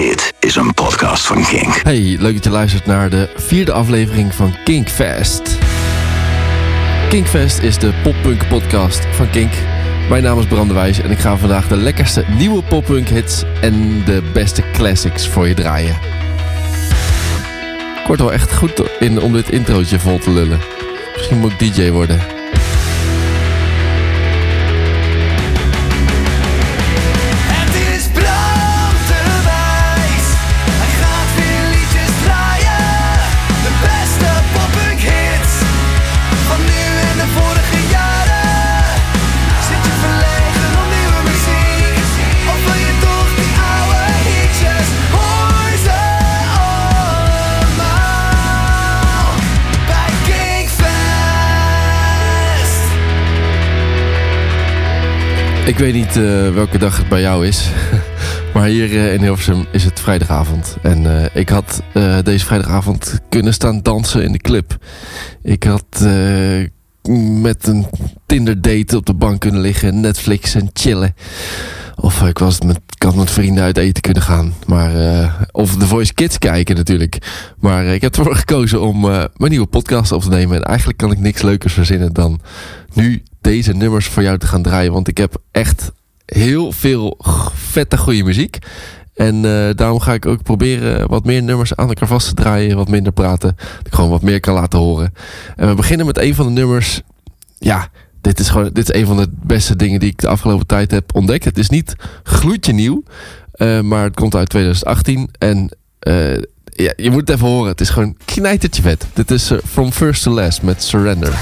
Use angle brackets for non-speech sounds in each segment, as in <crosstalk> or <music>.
Dit is een podcast van Kink. Hey, leuk dat je luistert naar de vierde aflevering van Kinkfest. Kinkfest is de poppunk podcast van Kink. Mijn naam is Brandewijs en ik ga vandaag de lekkerste nieuwe poppunk hits en de beste classics voor je draaien. Ik word wel echt goed in om dit introotje vol te lullen. Misschien moet ik DJ worden. Ik weet niet eh, welke dag het bij jou is. <laughs> Maar hier eh, in Hilversum is het vrijdagavond. En eh, ik had deze vrijdagavond kunnen staan dansen in de club. Ik had met een Tinder date op de bank kunnen liggen. Netflix en chillen. Of ik, was met, had met vrienden uit eten kunnen gaan. Maar, eh, of The Voice Kids kijken natuurlijk. Maar eh, ik heb ervoor gekozen om eh, mijn nieuwe podcast op te nemen. En eigenlijk kan ik niks leukers verzinnen dan nu deze nummers voor jou te gaan draaien. Want ik heb echt heel veel vette goede muziek. En eh, daarom ga ik ook proberen wat meer nummers aan elkaar vast te draaien. Wat minder praten. Dat ik gewoon wat meer kan laten horen. En we beginnen met een van de nummers. Ja, dit is gewoon dit is een van de beste dingen die ik de afgelopen tijd heb ontdekt. Het is niet gloedje nieuw. eh, maar het komt uit 2018. En eh, ja, je moet het even horen. Het is gewoon knijtertje vet. Dit is From First to Last met Surrender.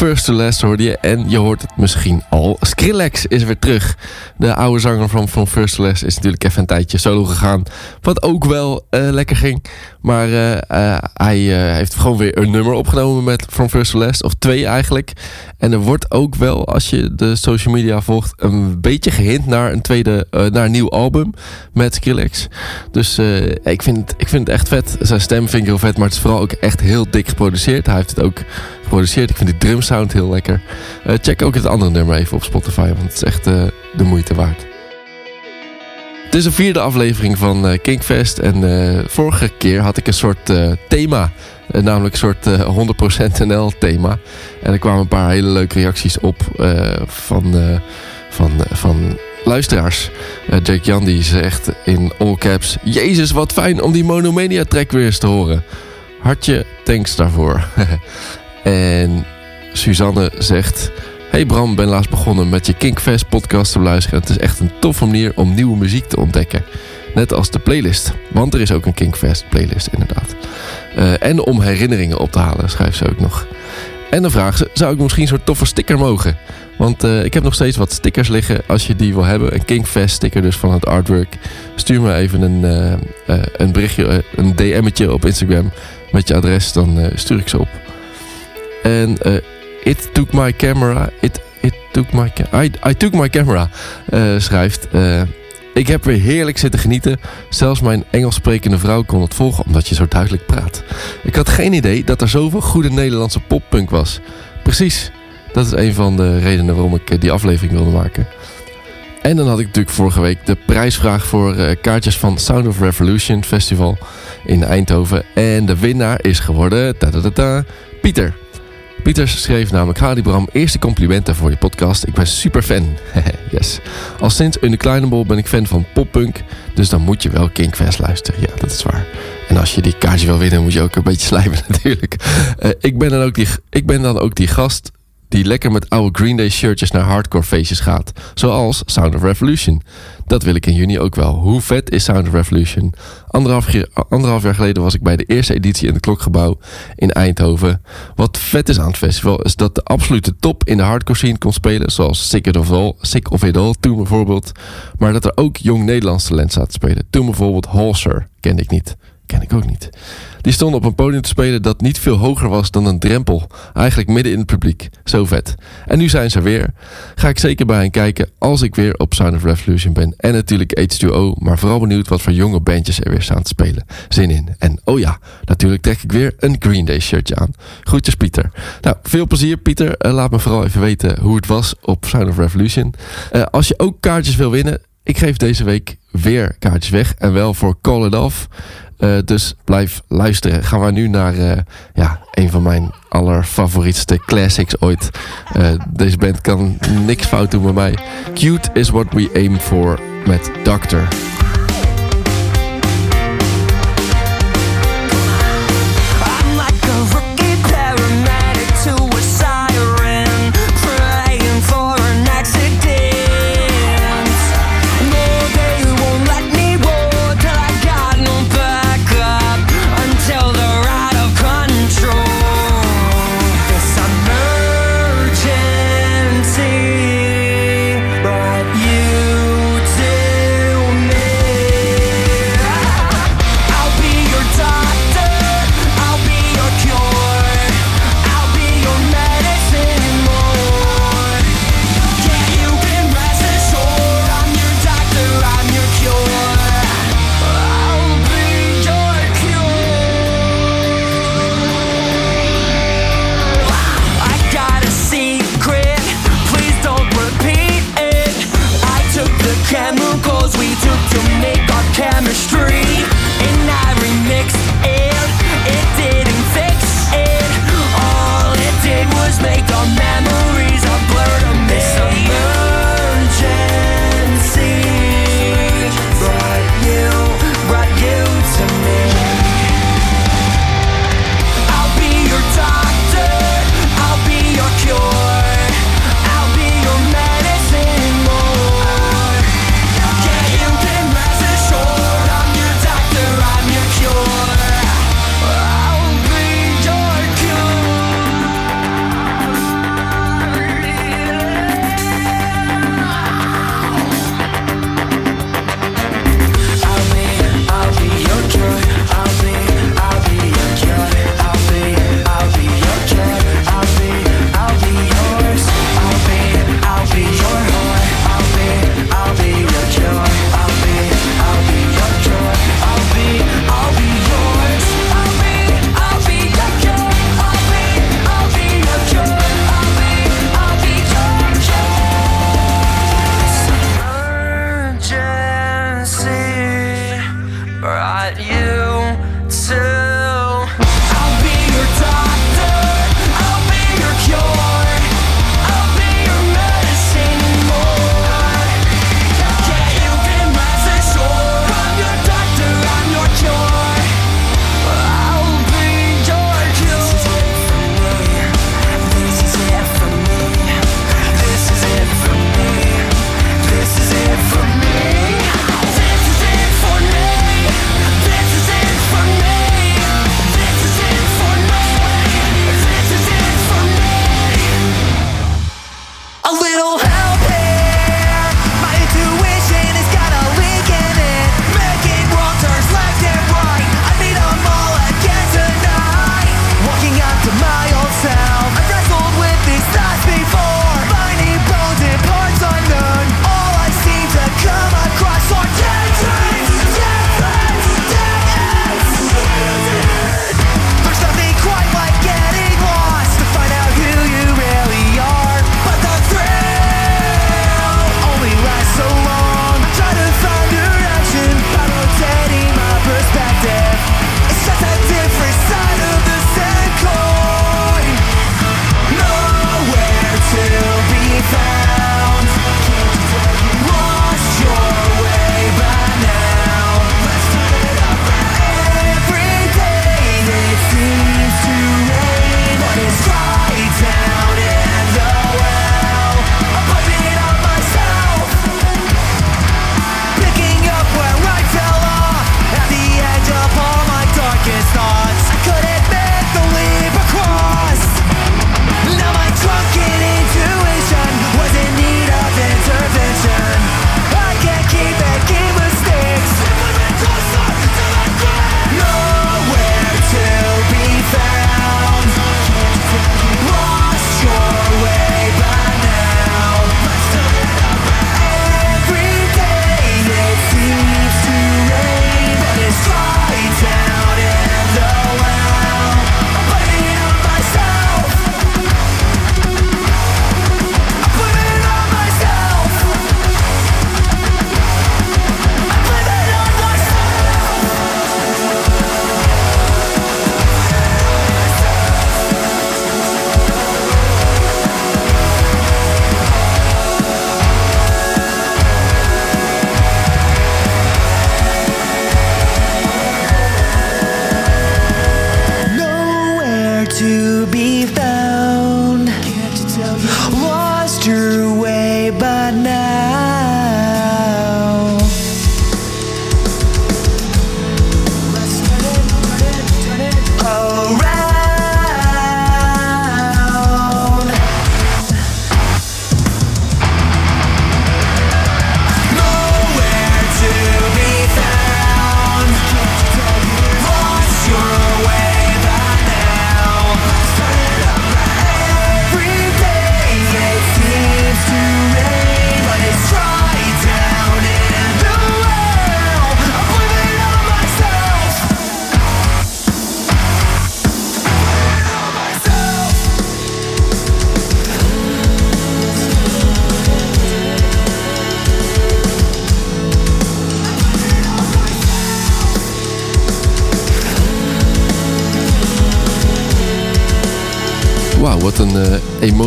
First to Last hoorde je. En je hoort het misschien al. Skrillex is weer terug. De oude zanger van From First to Last is natuurlijk even een tijdje solo gegaan. Wat ook wel uh, lekker ging. Maar uh, uh, hij heeft gewoon weer een nummer opgenomen met From First to Last. Of twee eigenlijk. En er wordt ook wel, als je de social media volgt... een beetje gehint naar een tweede, naar nieuw album met Skrillex. Dus ik, vind, ik vind het echt vet. Zijn stem vind ik heel vet. Maar het is vooral ook echt heel dik geproduceerd. Hij heeft het ook geproduceerd. Ik vind die drumsound heel lekker. Uh, check ook het andere nummer even op Spotify, want het is echt uh, de moeite waard. Het is de vierde aflevering van uh, Kinkfest. En vorige keer had ik een soort thema. namelijk een soort 100% NL thema. En er kwamen een paar hele leuke reacties op van, van, van luisteraars. Jake Jan die zegt in all caps... Jezus, wat fijn om die Monomania track weer eens te horen. Hartje, thanks daarvoor. <laughs> En Suzanne zegt... Hey Bram, ben laatst begonnen met je Kinkfest podcast te luisteren. Het is echt een toffe manier om nieuwe muziek te ontdekken. Net als de playlist. Want er is ook een Kinkfest playlist inderdaad. Uh, en om herinneringen op te halen, schrijft ze ook nog. En dan vraagt ze, zou ik misschien zo'n toffe sticker mogen? Want uh, ik heb nog steeds wat stickers liggen als je die wil hebben. Een Kinkfest sticker dus van het artwork. Stuur me even een, uh, een berichtje, een DM'tje op Instagram met je adres. Dan stuur ik ze op. En uh, It Took My Camera. It, it took my I, I Took My Camera uh, schrijft... Uh, ik heb weer heerlijk zitten genieten. Zelfs mijn Engels sprekende vrouw kon het volgen omdat je zo duidelijk praat. Ik had geen idee dat er zoveel goede Nederlandse poppunk was. Precies, dat is een van de redenen waarom ik die aflevering wilde maken. En dan had ik natuurlijk vorige week de prijsvraag voor kaartjes van Sound of Revolution Festival in Eindhoven. En de winnaar is geworden... Ta -ta -ta Pieter. Pieters schreef namelijk... Hadi Bram, eerste complimenten voor je podcast. Ik ben super fan. <laughs> yes. Al sinds Unclinable ben ik fan van poppunk. Dus dan moet je wel Kinkfest luisteren. Ja, dat is waar. En als je die kaartje wil winnen, moet je ook een beetje slijmen <laughs> natuurlijk. Uh, ik, ben dan ook die, ik ben dan ook die gast die lekker met oude Green Day shirtjes naar hardcore feestjes gaat. Zoals Sound of Revolution. Dat wil ik in juni ook wel. Hoe vet is Sound of Revolution? Anderhalf, anderhalf jaar geleden was ik bij de eerste editie in het Klokgebouw in Eindhoven. Wat vet is aan het festival is dat de absolute top in de hardcore scene kon spelen. Zoals Sick of, All, Sick of It All toen bijvoorbeeld. Maar dat er ook jong Nederlands talent staat te spelen. Toen bijvoorbeeld Halser, kende ik niet ken ik ook niet. Die stonden op een podium te spelen dat niet veel hoger was dan een drempel. Eigenlijk midden in het publiek. Zo vet. En nu zijn ze weer. Ga ik zeker bij hen kijken als ik weer op Sound of Revolution ben. En natuurlijk H2O. Maar vooral benieuwd wat voor jonge bandjes er weer staan te spelen. Zin in. En oh ja, natuurlijk trek ik weer een Green Day shirtje aan. Groetjes Pieter. Nou, veel plezier Pieter. Uh, laat me vooral even weten hoe het was op Sound of Revolution. Uh, als je ook kaartjes wil winnen. Ik geef deze week weer kaartjes weg. En wel voor Call It Off. Uh, dus blijf luisteren. Gaan we nu naar uh, ja, een van mijn allerfavorietste classics ooit. Uh, deze band kan niks fout doen bij mij. Cute is what we aim for met Doctor.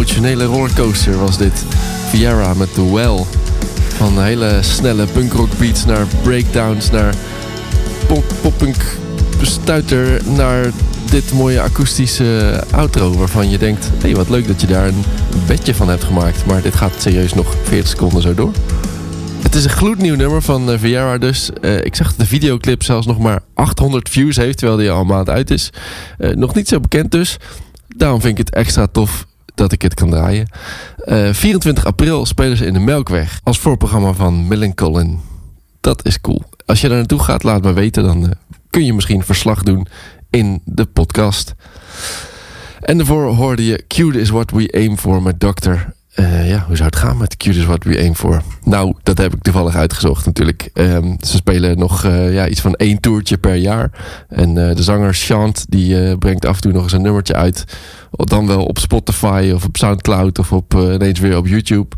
Emotionele rollercoaster was dit. Viera met The Well. Van hele snelle punkrock beats naar breakdowns, naar pop, poppunk stuiter, naar dit mooie akoestische outro. Waarvan je denkt, hé hey, wat leuk dat je daar een bedje van hebt gemaakt. Maar dit gaat serieus nog 40 seconden zo door. Het is een gloednieuw nummer van uh, Viera dus. Eh, ik zag dat de videoclip zelfs nog maar 800 views heeft, terwijl die al een maand uit is. Eh, nog niet zo bekend dus. Daarom vind ik het extra tof dat ik het kan draaien. Eh, 24 april spelen ze in de Melkweg als voorprogramma van Millencolin. Dat is cool. Als je daar naartoe gaat, laat me weten. Dan eh, kun je misschien verslag doen in de podcast. En daarvoor hoorde je Cute is what we aim for met Dokter. Eh, ja, hoe zou het gaan met is what we aim for? Nou, dat heb ik toevallig uitgezocht natuurlijk. Ehm, ze spelen nog eh, ja, iets van één toertje per jaar. En eh, de zanger Chant die brengt af en toe nog eens een nummertje uit. Dan wel op Spotify of op Soundcloud of op, ineens weer op YouTube.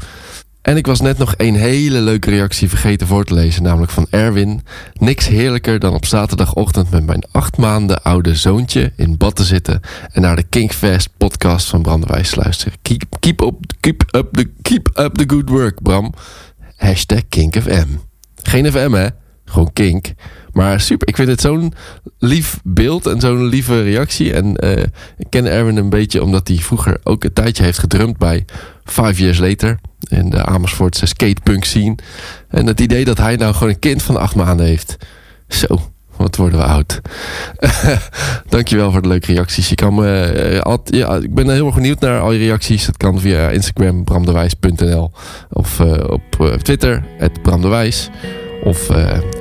En ik was net nog een hele leuke reactie vergeten voor te lezen, namelijk van Erwin. Niks heerlijker dan op zaterdagochtend met mijn acht maanden oude zoontje in bad te zitten en naar de Kinkfest podcast van Bram de Wijs te luisteren. Keep, keep, up, keep, up the, keep up the good work, Bram. Hashtag KinkFM. Geen FM, hè? Gewoon Kink. Maar super, ik vind het zo'n lief beeld en zo'n lieve reactie. En eh, ik ken Erwin een beetje omdat hij vroeger ook een tijdje heeft gedrumd bij Five Years Later. In de Amersfoortse skatepunk scene. En het idee dat hij nou gewoon een kind van acht maanden heeft. Zo, Wat worden we oud. <laughs> Dankjewel voor de leuke reacties. Je kan me, eh, ja, ik ben heel erg benieuwd naar al je reacties. Dat kan via Instagram, bramdewijs.nl. Of eh, op eh, Twitter, bramdewijs. Of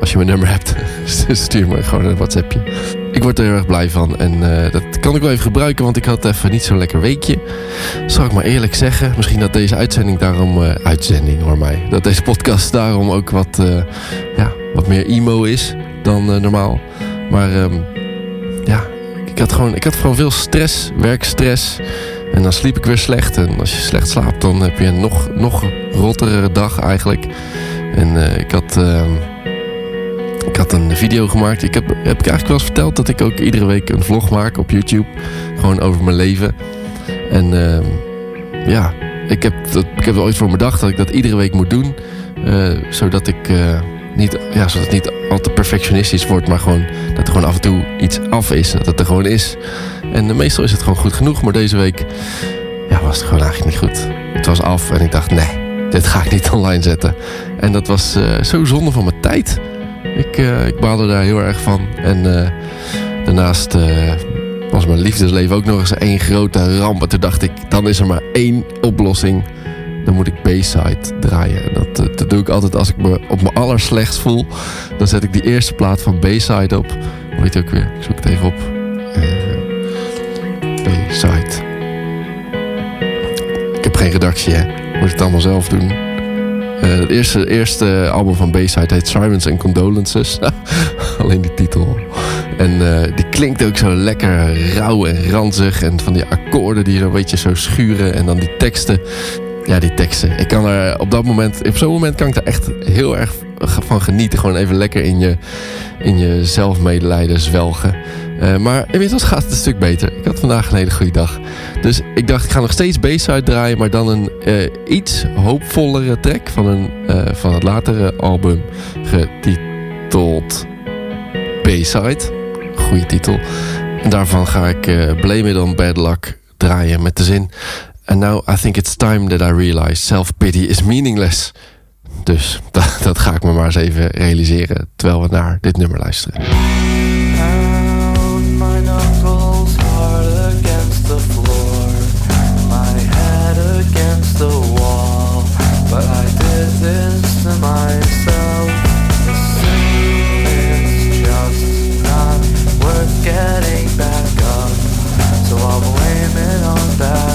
als je mijn nummer hebt, <laughs> stuur me gewoon een WhatsAppje. Ik word er heel erg blij van. En eh, dat kan ik wel even gebruiken, want ik had even niet zo'n lekker weekje. Zal ik maar eerlijk zeggen. Misschien dat deze uitzending daarom... eh, uitzending hoor mij. Dat deze podcast daarom ook wat, eh, ja, wat meer emo is dan normaal. Maar ehm, ja, ik had, gewoon, ik had gewoon veel stress, werkstress. En dan sliep ik weer slecht. En als je slecht slaapt, dan heb je een nog, nog rottere dag eigenlijk. En ik had... ehm, ik had een video gemaakt. Ik heb, heb ik eigenlijk wel eens verteld dat ik ook iedere week een vlog maak op YouTube. Gewoon over mijn leven. En ehm, ja, ik heb, ik heb er ooit voor bedacht dat ik dat iedere week moet doen. eh, zodat ik eh, niet, ja, zodat het niet al te perfectionistisch wordt. Maar gewoon dat er gewoon af en toe iets af is. Dat het er gewoon is. En eh, meestal is het gewoon goed genoeg. Maar deze week ja, was het gewoon eigenlijk niet goed. Het was af en ik dacht nee, dit ga ik niet <laughs> online zetten. En dat was zo zonde van mijn tijd. Ik, eh, ik baalde daar heel erg van. En eh, daarnaast eh, was mijn liefdesleven ook nog eens één grote ramp. En toen dacht ik, dan is er maar één oplossing. Dan moet ik B-side draaien. En Dat, dat doe ik altijd als ik me op mijn allerslechtst voel. Dan zet ik die eerste plaat van B-side op. Hoe heet het ook weer? Ik zoek het even op. B-side. Ik heb geen redactie, hè. Ik moet het allemaal zelf doen. Eh, het eerste, eerste album van B-side heet Sirens and Condolences. <laughs> Alleen die titel. En eh, die klinkt ook zo lekker rauw en ranzig. En van die akkoorden die zo'n beetje zo schuren. En dan die teksten. Ja, die teksten. Ik kan er op dat moment, op zo'n moment kan ik er echt heel erg van genieten. Gewoon even lekker in je, in je zelfmedelijden zwelgen. Eh, maar inmiddels gaat het een stuk beter. Ik had vandaag een hele goede dag. Dus ik dacht, ik ga nog steeds B-side draaien. Maar dan een eh, iets hoopvollere track van, een, eh, van het latere album. Getiteld B-side. Goeie titel. En daarvan ga ik Blame It on Bad Luck draaien met de zin... And now I think it's time that I realize self-pity is meaningless. Dus <laughs> dat, dat ga ik me maar eens even realiseren... terwijl we naar dit nummer luisteren. Back up. So I'll blame it on bad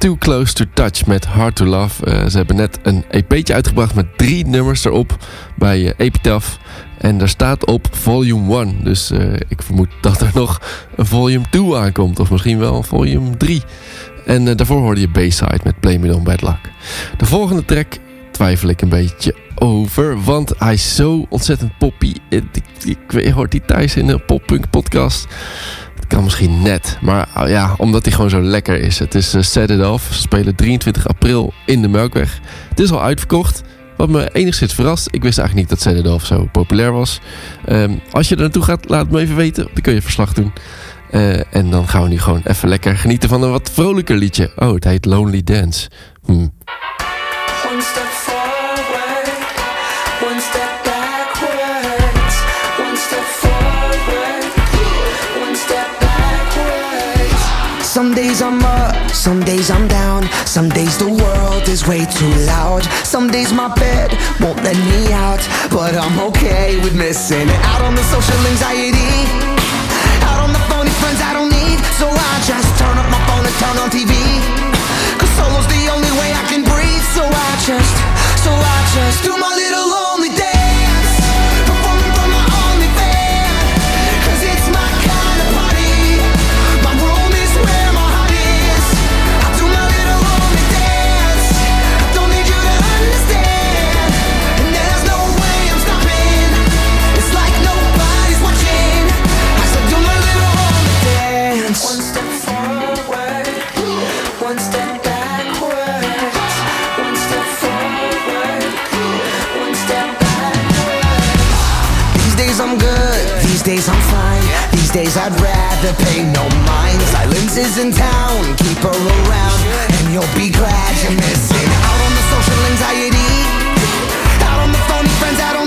Too Close to Touch met Hard to Love. Eh, ze hebben net een EP'tje uitgebracht met drie nummers erop bij eh, Epitaph. En daar staat op Volume 1. Dus eh, ik vermoed dat er nog een Volume 2 aankomt. Of misschien wel Volume 3. En daarvoor hoorde je Bayside met Blame It On Bad Luck. De volgende track twijfel ik een beetje over. Want hij is zo ontzettend poppy. Ik, ik, hoort die thuis in een poppunk podcast. Kan misschien net. Maar uh, ja, omdat hij gewoon zo lekker is. Het is eh, Set It spelen 23 april in de Melkweg. Het is al uitverkocht. Wat me enigszins verrast. Ik wist eigenlijk niet dat Set It zo populair was. Ehm, als je er naartoe gaat, laat het me even weten. Dan kun je verslag doen. Eh, en dan gaan we nu gewoon even lekker genieten van een wat vrolijker liedje. Oh, het heet Lonely Dance. Hm. Days I'm up, some days I'm down. Some days the world is way too loud. Some days my bed won't let me out. But I'm okay with missing it. out on the social anxiety. Out on the phony friends I don't need. So I just turn up my phone and turn on TV. Cause solo's the only way I can breathe. So I just, so I just do my little days I'd rather pay no mind. Silence is in town, keep her around, and you'll be glad you're missing out on the social anxiety. Out on the phony friends I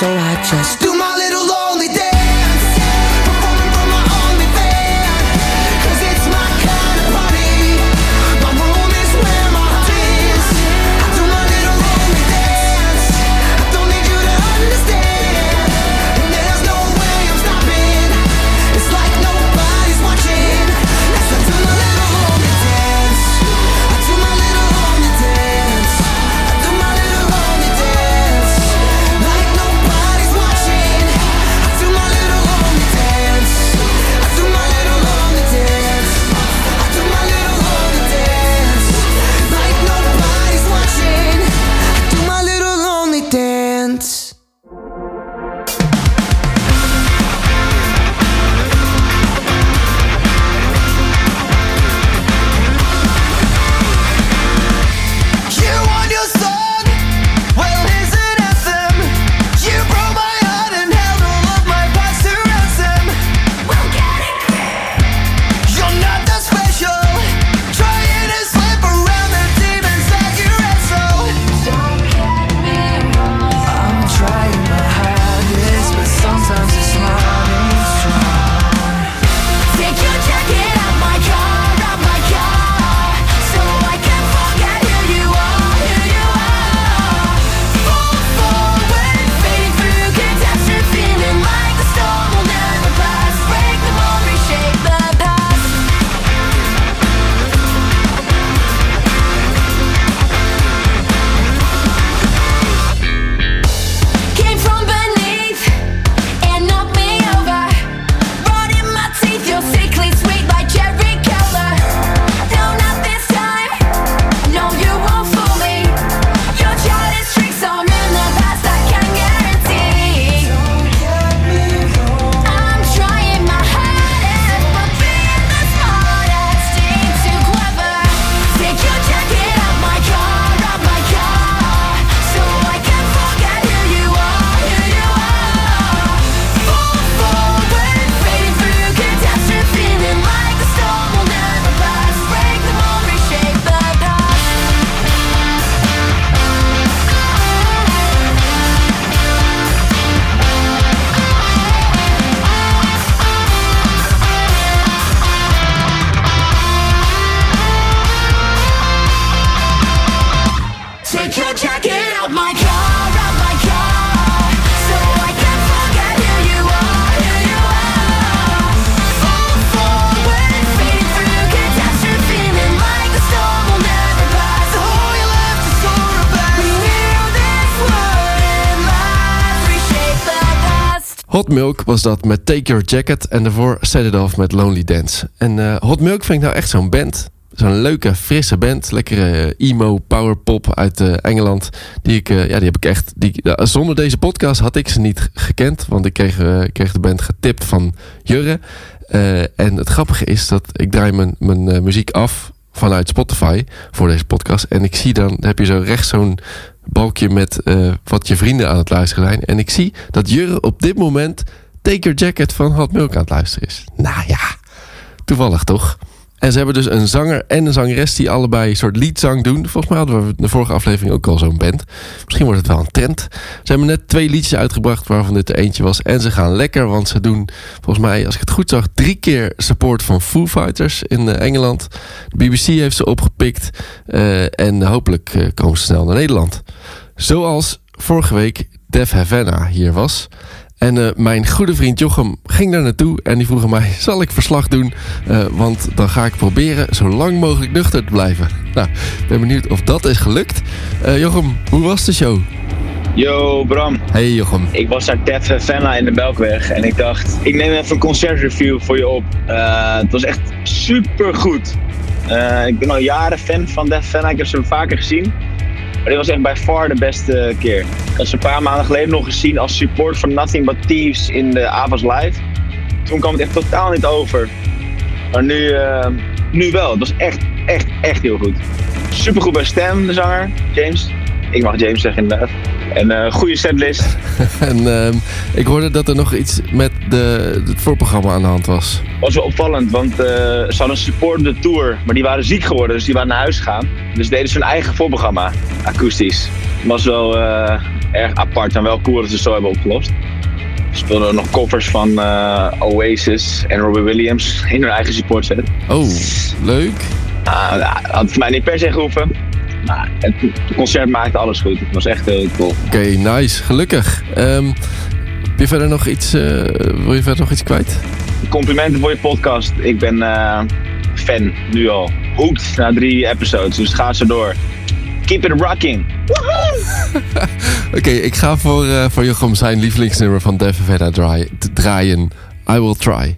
So I just Milk was dat met Take Your Jacket en daarvoor Set It Off met Lonely Dance. En eh, Hot Milk vind ik nou echt zo'n band. Zo'n leuke, frisse band. Lekkere eh, emo, powerpop uit eh, Engeland. Die, ik, ja, die heb ik echt... Die, zonder deze podcast had ik ze niet gekend. Want ik kreeg, kreeg de band getipt van Jurre. En het grappige is dat ik draai mijn, mijn muziek af vanuit Spotify voor deze podcast. En ik zie dan, heb je zo rechts zo'n balkje met eh, wat je vrienden aan het luisteren zijn. En ik zie dat Jurre op dit moment Take Your Jacket van Hot Milk aan het luisteren is. Nou ja, toevallig toch? En ze hebben dus een zanger en een zangeres die allebei een soort liedzang doen. Volgens mij hadden we de vorige aflevering ook al zo'n band. Misschien wordt het wel een trend. Ze hebben net twee liedjes uitgebracht waarvan dit er eentje was. En ze gaan lekker, want ze doen volgens mij, als ik het goed zag, drie keer support van Foo Fighters in eh, Engeland. De BBC heeft ze opgepikt. eh, en hopelijk eh, komen ze snel naar Nederland. Zoals vorige week Def Havana hier was. En eh, mijn goede vriend Jochem ging daar naartoe en die vroeg mij: zal ik verslag doen? Eh, want dan ga ik proberen zo lang mogelijk nuchter te blijven. Nou, ik ben benieuwd of dat is gelukt. Eh, Jochem, hoe was de show? Yo Bram, Hey Jochem. ik was naar Def Fenna in de Belkweg en ik dacht, ik neem even een concertreview voor je op. Het was echt super goed. ik ben al jaren fan van Def Fenna, ik heb ze vaker gezien. Maar dit was echt bij far de beste keer. Had ze een paar maanden geleden nog gezien als support van Nothing But Thieves in de Avas Live. Toen kwam het echt totaal niet over. Maar nu, eh, nu wel. Het was echt, echt, echt heel goed. Super goed bij stem, de zanger, James. Ik mag James zeggen inderdaad. En eh goede setlist. <laughs> En ehm, ik hoorde dat er nog iets met de, het voorprogramma aan de hand was. Was wel opvallend, want eh, ze hadden een supportende tour, maar die waren ziek geworden, dus die waren naar huis gegaan. Dus deden ze hun eigen voorprogramma, akoestisch. Was wel eh, erg apart en wel cool dat ze het zo hebben opgelost. Ze speelden nog covers van Oasis en Robbie Williams in hun eigen support set. Oh, leuk. Nou, had voor mij niet per se gehoeven. Maar het, het concert maakte alles goed. Het was echt heel cool. Oké, nice. Gelukkig. Ehm, heb je verder nog iets, eh, wil je verder nog iets kwijt? Complimenten voor je podcast. Ik ben eh, fan, nu al. Hooked na drie episodes, dus ga zo door. Keep it rocking. <laughs> Oké, ik ga voor, eh, voor Jochem zijn lievelingsnummer van Def draaien. I will try.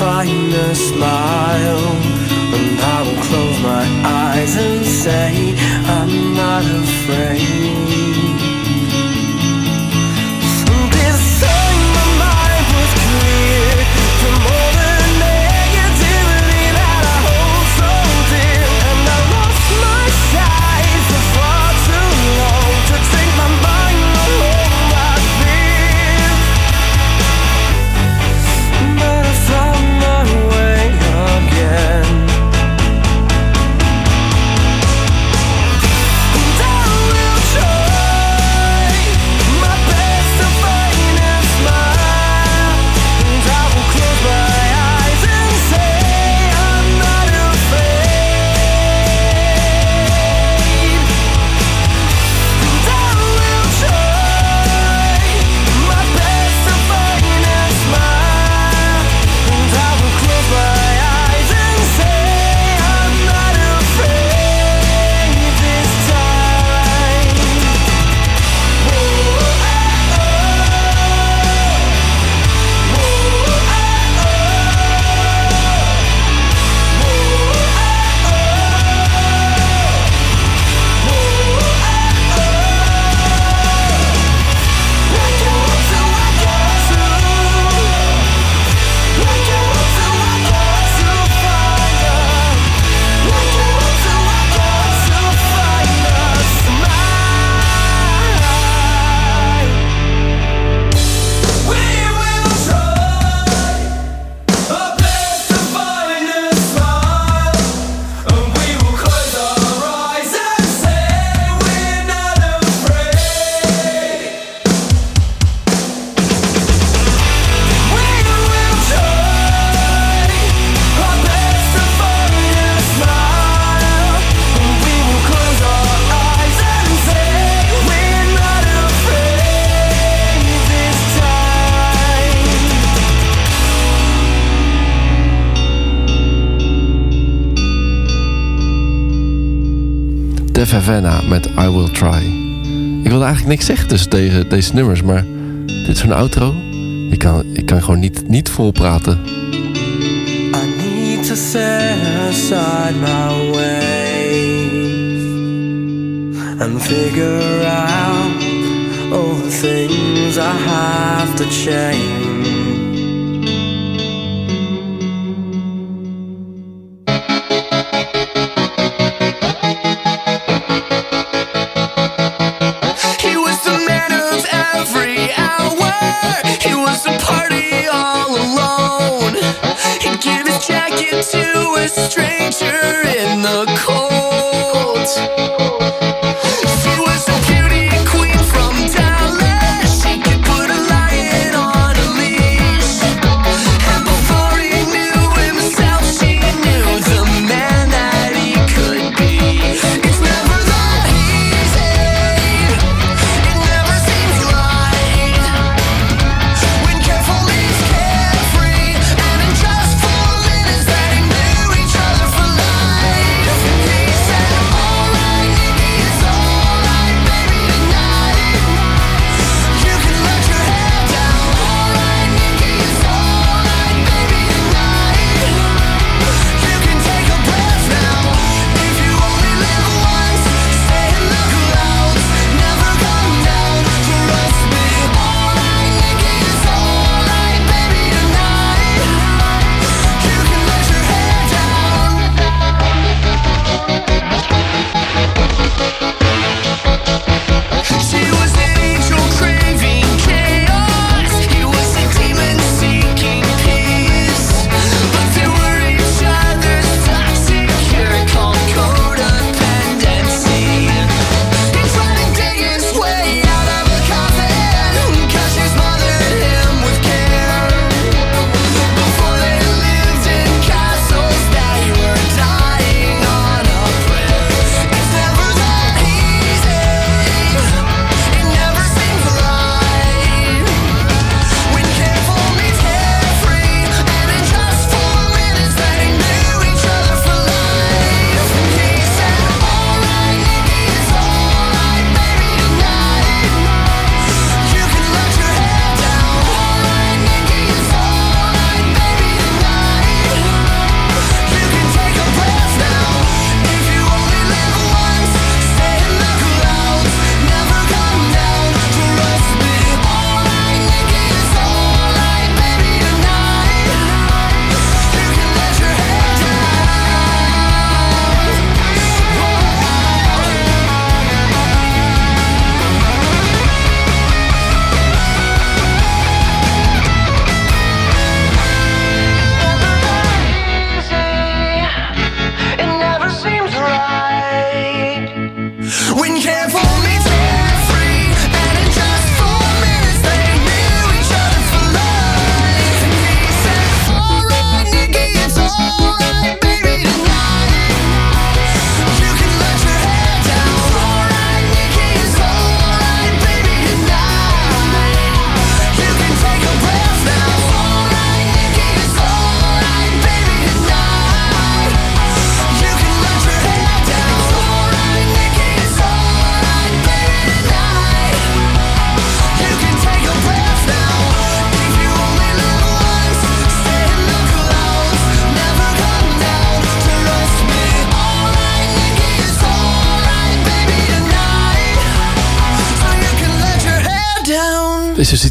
Find a smile. And I will close my eyes and say, I'm not afraid. Niks zeggen tussen deze, deze nummers, maar dit is zo'n outro. Ik kan, ik kan gewoon niet, niet vol praten. I need to set aside my ways and figure out all the things I have to change.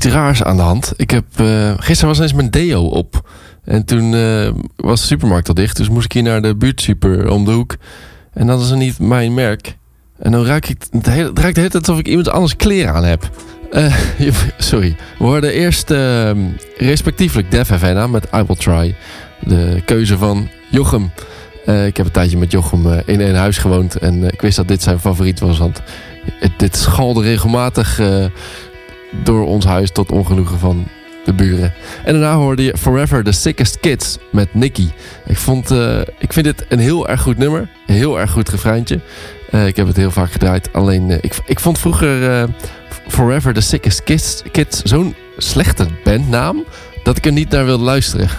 Raars aan de hand. Ik heb, eh, gisteren was eens mijn deo op. En toen eh, was de supermarkt al dicht. Dus moest ik hier naar de buurtsuper om de hoek. En dat is niet mijn merk. En dan ruik ik het, hele, het de hele tijd alsof ik iemand anders kleren aan heb. Eh, <laughs> sorry. We hoorden eerst uh, respectievelijk Def Havana met I Will Try. De keuze van Jochem. Uh, ik heb een tijdje met Jochem uh, in één huis gewoond. En ik wist dat dit zijn favoriet was. Want dit schalde regelmatig door ons huis tot ongenoegen van de buren. En daarna hoorde je Forever the Sickest Kids met Nicky. Ik, vond, uh, ik vind dit een heel erg goed nummer. Een heel erg goed refreintje. Uh, ik heb het heel vaak gedraaid. Alleen, uh, ik, ik vond vroeger Forever the Sickest Kids, Kids zo'n slechte bandnaam... dat ik er niet naar wilde luisteren.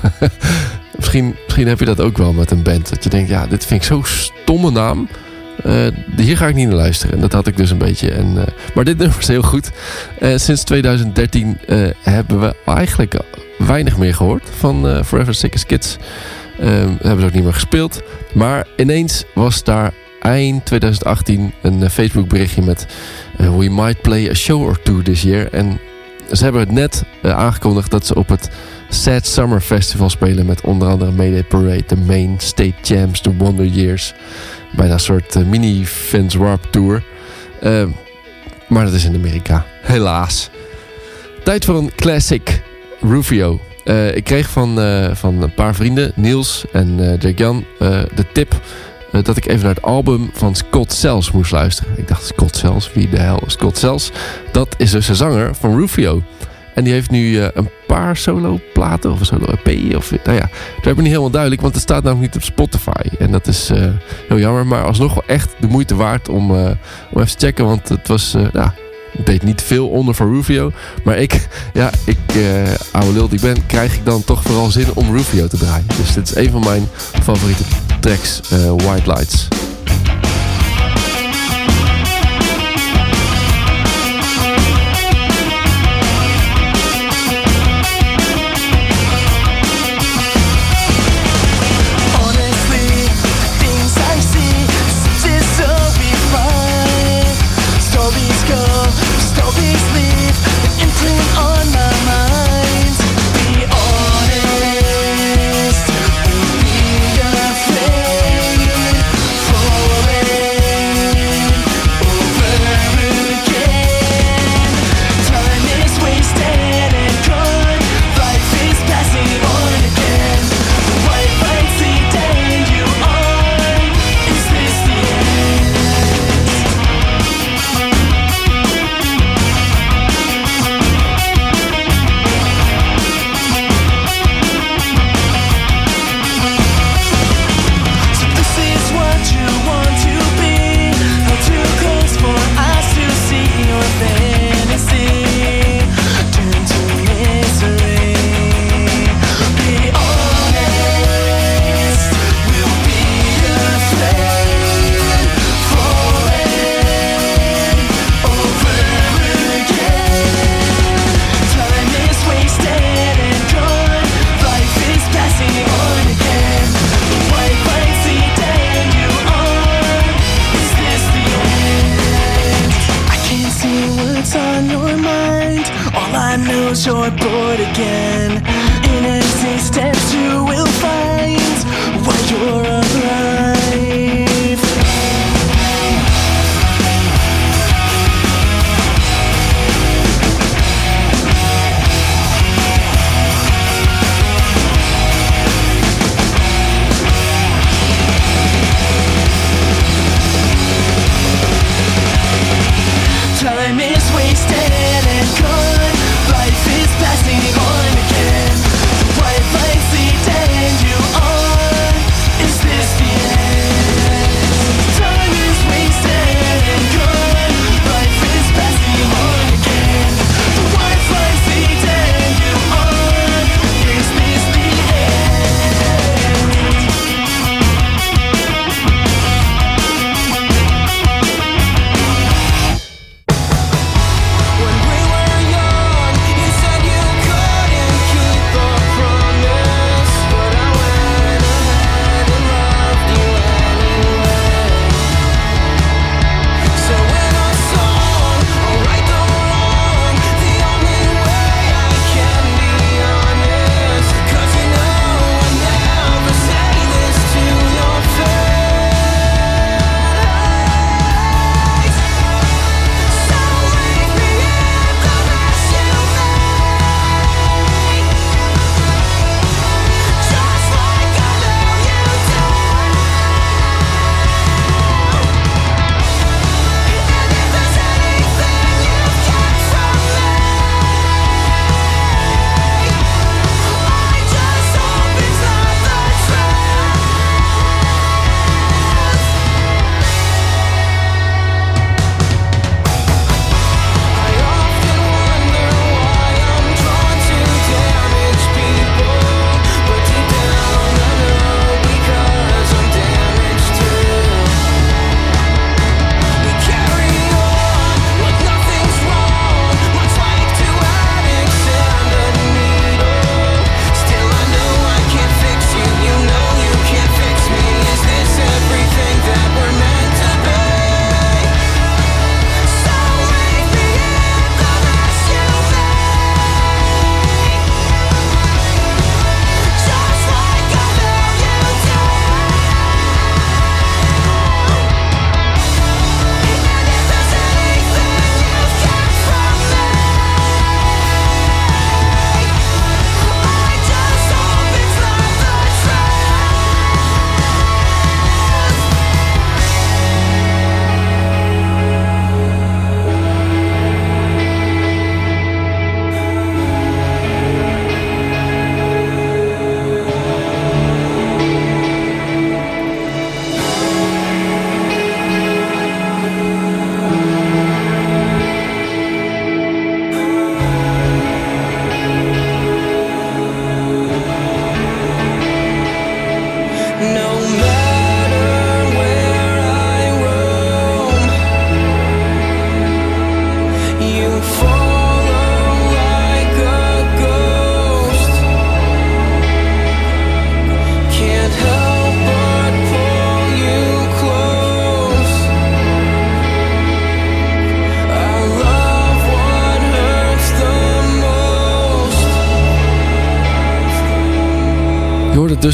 <laughs> misschien, misschien heb je dat ook wel met een band. Dat je denkt, ja, dit vind ik zo'n stomme naam... Uh, hier ga ik niet naar luisteren. En dat had ik dus een beetje. En, uh, maar dit nummer is heel goed. Uh, sinds 2013 hebben we eigenlijk weinig meer gehoord van Forever Sickest Kids. hebben ze ook niet meer gespeeld. Maar ineens was daar eind 2018 een Facebook berichtje met... We might play a show or two this year. En ze hebben het net aangekondigd dat ze op het Sad Summer Festival spelen... met onder andere Mayday Parade, The Main, State Champs, The Wonder Years bijna een soort uh, mini Fans Warp Tour. Uh, maar dat is in Amerika. Helaas. Tijd voor een classic Rufio. Uh, ik kreeg van, van een paar vrienden, Niels en Jack Jan, de tip dat ik even naar het album van Scott Sells moest luisteren. Ik dacht, Scott Sells, wie de hel is Scott Sells? Dat is dus de zanger van Rufio. En die heeft nu uh, een paar solo platen of een solo EP. Of, nou ja, dat heb ik niet helemaal duidelijk, want het staat namelijk niet op Spotify. En dat is uh, heel jammer, maar alsnog wel echt de moeite waard om, uh, om even te checken. Want het was, nou, deed niet veel onder voor Rufio. Maar ik, <laughs> ja, ik, oude lul die ik ben, krijg ik dan toch vooral zin om Rufio te draaien. Dus dit is een van mijn favoriete tracks, White Lights.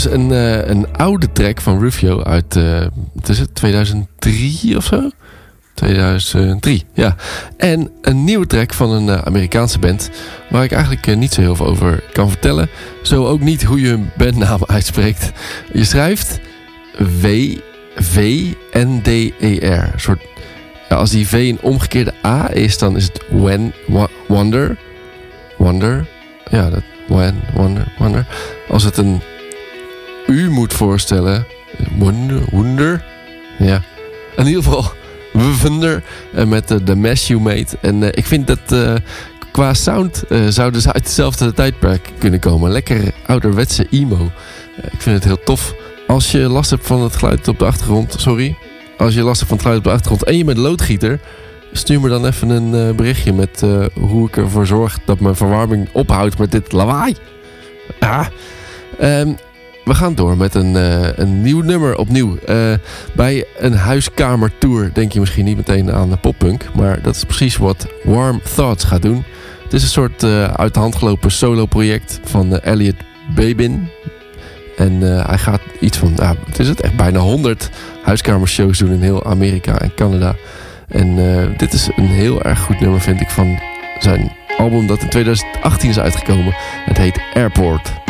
Dus een, eh, een oude track van Rufio uit eh, wat is het, 2003 of zo? 2003, ja. En een nieuwe track van een eh, Amerikaanse band... waar ik eigenlijk niet zo heel veel over kan vertellen. Zo ook niet hoe je hun bandnaam <laughs> uitspreekt. Je schrijft W, V, N, D, R. Een soort, ja, als die V een omgekeerde A is, dan is het when, wonder. Wonder. Ja, dat, when, wonder, wonder. Als het een U moet voorstellen... Wonder, wonder. Ja. In ieder geval... <laughs> Wonder eh, met eh, The Mess You Made. En eh, ik vind dat qua sound zouden ze uit hetzelfde tijdperk kunnen komen. Lekker ouderwetse emo. Ik vind het heel tof. Als je last hebt van het geluid op de achtergrond, sorry. Als je last hebt van het geluid op de achtergrond en je bent loodgieter, stuur me dan even een berichtje met hoe ik ervoor zorg dat mijn verwarming ophoudt met dit lawaai. Ah. We gaan door met een, eh, een nieuw nummer opnieuw. Eh, bij een huiskamertour denk je misschien niet meteen aan poppunk. Maar dat is precies wat Warm Thoughts gaat doen. Het is een soort eh, uit de hand gelopen solo project van Elliot Babin. En hij gaat iets van, nou, wat is het, echt bijna 100 huiskamershows doen in heel Amerika en Canada. En dit is een heel erg goed nummer vind ik van zijn album dat in 2018 is uitgekomen. Het heet Airport.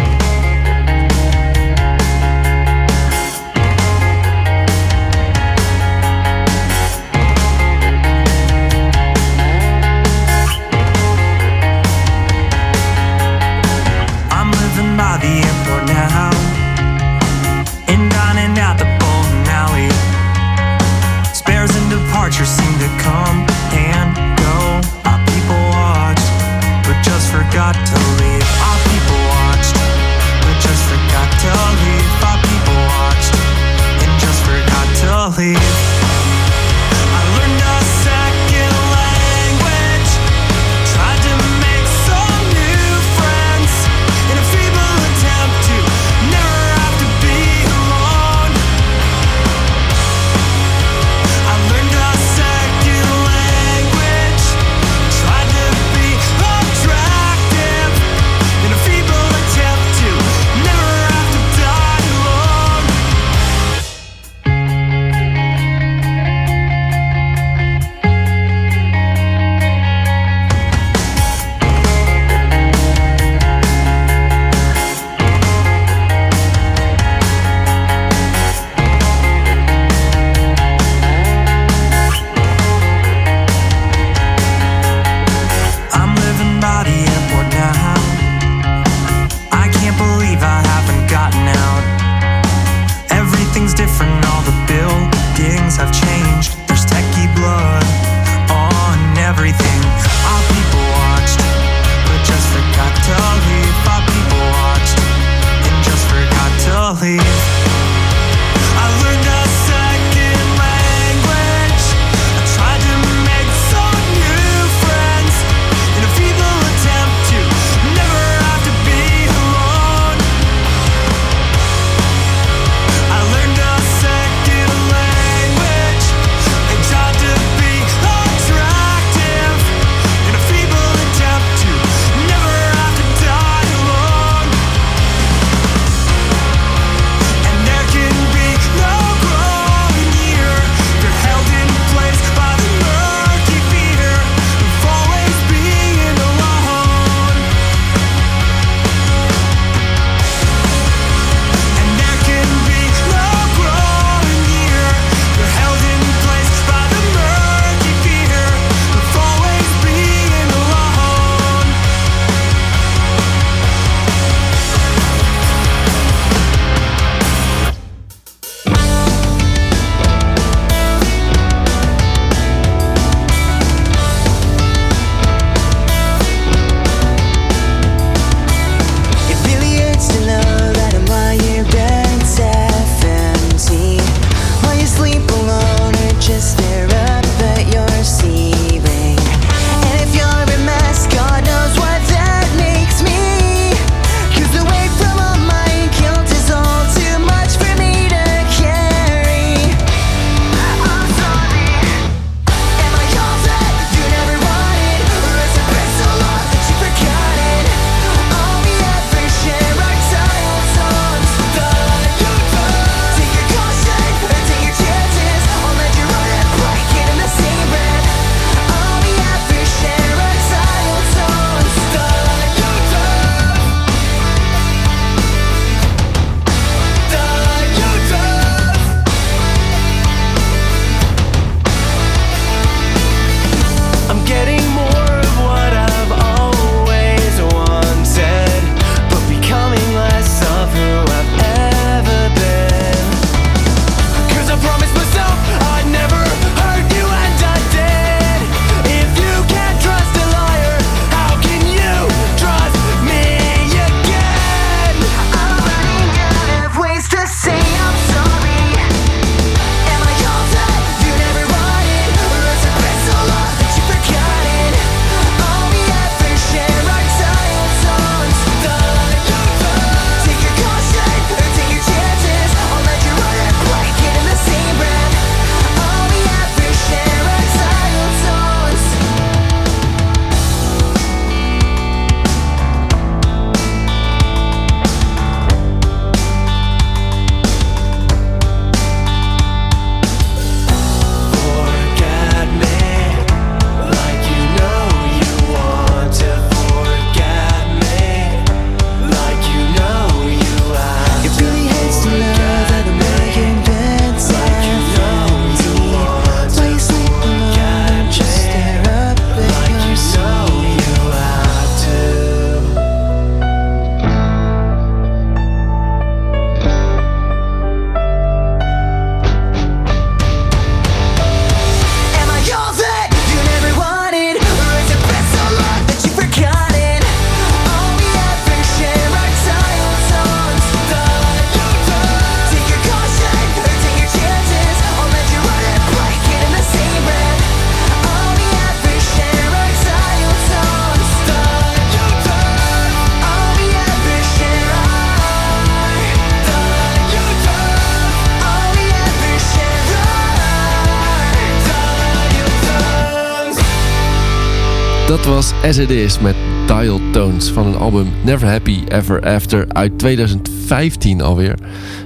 As It Is met Dial Tones van een album Never Happy Ever After uit 2015 alweer.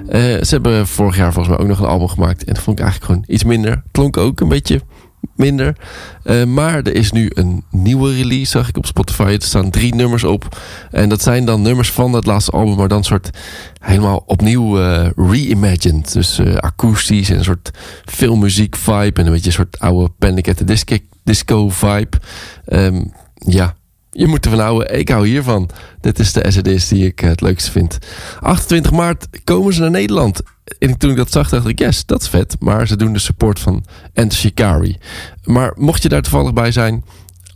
Eh, ze hebben vorig jaar volgens mij ook nog een album gemaakt en dat vond ik eigenlijk gewoon iets minder. Klonk ook een beetje minder. Eh, maar er is nu een nieuwe release, zag ik op Spotify. Er staan drie nummers op. En dat zijn dan nummers van dat laatste album, maar dan soort helemaal opnieuw uh, reimagined. Dus akoestisch en een soort filmmuziek vibe. En een beetje een soort oude Panic at the Disco, vibe. Um, ja, je moet ervan houden. Ik hou hiervan. Dit is de SED's die ik het leukste vind. 28 maart komen ze naar Nederland. En toen ik dat zag, dacht ik, yes, dat is vet. Maar ze doen de support van Enter Shikari. Maar mocht je daar toevallig bij zijn,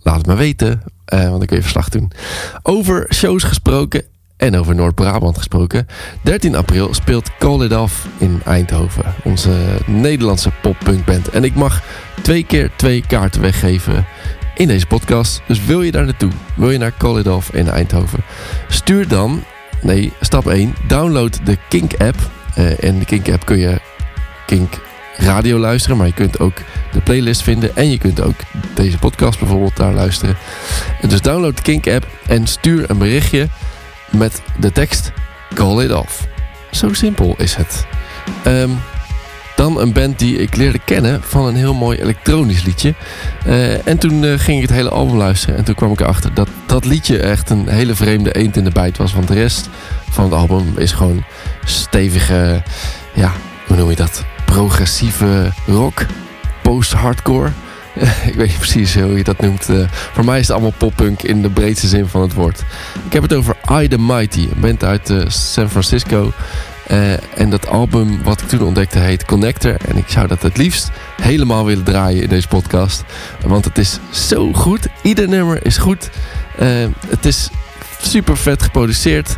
laat het me weten. Uh, want ik wil je verslag doen. Over shows gesproken en over Noord-Brabant gesproken. 13 april speelt Call It Off in Eindhoven. Onze Nederlandse poppunkband. En ik mag twee keer twee kaarten weggeven in deze podcast. Dus wil je daar naartoe? Wil je naar Call It Off in Eindhoven? Stuur dan, nee, stap 1. Download de Kink-app. Uh, en de Kink-app kun je Kink radio luisteren. Maar je kunt ook de playlist vinden. En je kunt ook deze podcast bijvoorbeeld daar luisteren. En dus download de Kink-app en stuur een berichtje met de tekst Call It Off. Zo simpel is het. Um, dan een band die ik leerde kennen van een heel mooi elektronisch liedje. Uh, en toen uh, ging ik het hele album luisteren. En toen kwam ik erachter dat dat liedje echt een hele vreemde eend in de bijt was. Want de rest van het album is gewoon stevige, ja, hoe noem je dat? Progressieve rock, post-hardcore. <laughs> ik weet niet precies hoe je dat noemt. Uh, voor mij is het allemaal poppunk in de breedste zin van het woord. Ik heb het over I The Mighty, een band uit San Francisco. Uh, en dat album wat ik toen ontdekte heet Connector. En ik zou dat het liefst helemaal willen draaien in deze podcast. Want het is zo goed. Ieder nummer is goed. Uh, het is super vet geproduceerd.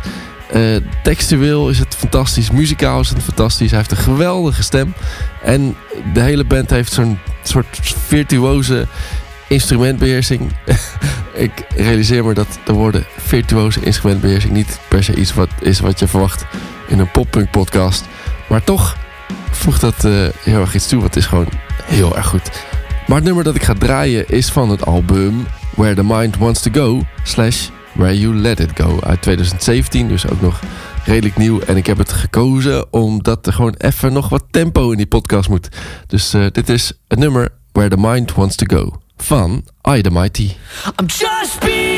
Uh, textueel is het fantastisch. Muzikaal is het fantastisch. Hij heeft een geweldige stem. En de hele band heeft zo'n soort virtuoze instrumentbeheersing. <laughs> ik realiseer me dat de woorden virtuoze instrumentbeheersing niet per se iets wat is wat je verwacht in een poppunk podcast. Maar toch voegt dat uh, heel erg iets toe. Het is gewoon heel erg goed. Maar het nummer dat ik ga draaien is van het album Where the Mind Wants to Go slash Where You Let It Go uit 2017. Dus ook nog redelijk nieuw. En ik heb het gekozen omdat er gewoon even nog wat tempo in die podcast moet. Dus uh, dit is het nummer Where the Mind Wants to Go van I The Mighty. I'm just being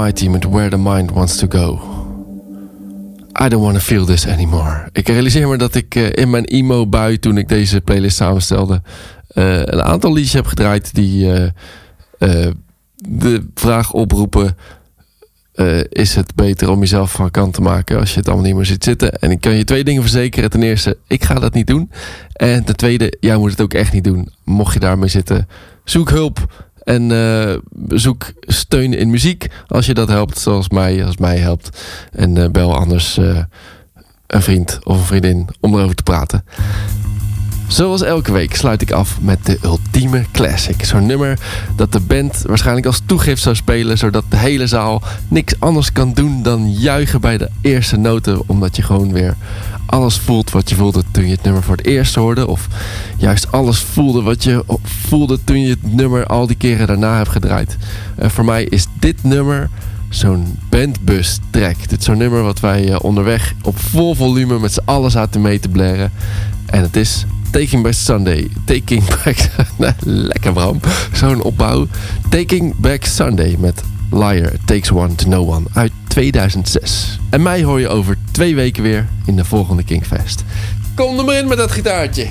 Mighty met Where the Mind Wants to Go. I don't want to feel this anymore. Ik realiseer me dat ik eh, in mijn emo-bui, toen ik deze playlist samenstelde, eh, een aantal liedjes heb gedraaid die eh, de vraag oproepen: is het beter om jezelf van kant te maken als je het allemaal niet meer ziet zitten? En ik kan je twee dingen verzekeren. Ten eerste, ik ga dat niet doen. En ten tweede, jij moet het ook echt niet doen. Mocht je daarmee zitten, zoek hulp. En eh, zoek steun in muziek als je dat helpt, zoals mij, als mij helpt. En eh, bel anders eh, een vriend of een vriendin om erover te praten. Zoals elke week sluit ik af met de ultieme classic. Zo'n nummer dat de band waarschijnlijk als toegift zou spelen... zodat de hele zaal niks anders kan doen dan juichen bij de eerste noten... omdat je gewoon weer alles voelt wat je voelde toen je het nummer voor het eerst hoorde... of juist alles voelde wat je voelde toen je het nummer al die keren daarna hebt gedraaid. En voor mij is dit nummer zo'n bandbus track. Dit is zo'n nummer wat wij eh, onderweg op vol volume met z'n allen zaten mee te blaren. En het is Taking Back Sunday. Taking <laughs> Back... <laughs> Lekker Bram. Zo'n opbouw. Taking Back Sunday met Liar Takes One to Know One uit 2006. En mij hoor je over twee weken weer in de volgende Kingfest. Kom er maar in met dat gitaartje.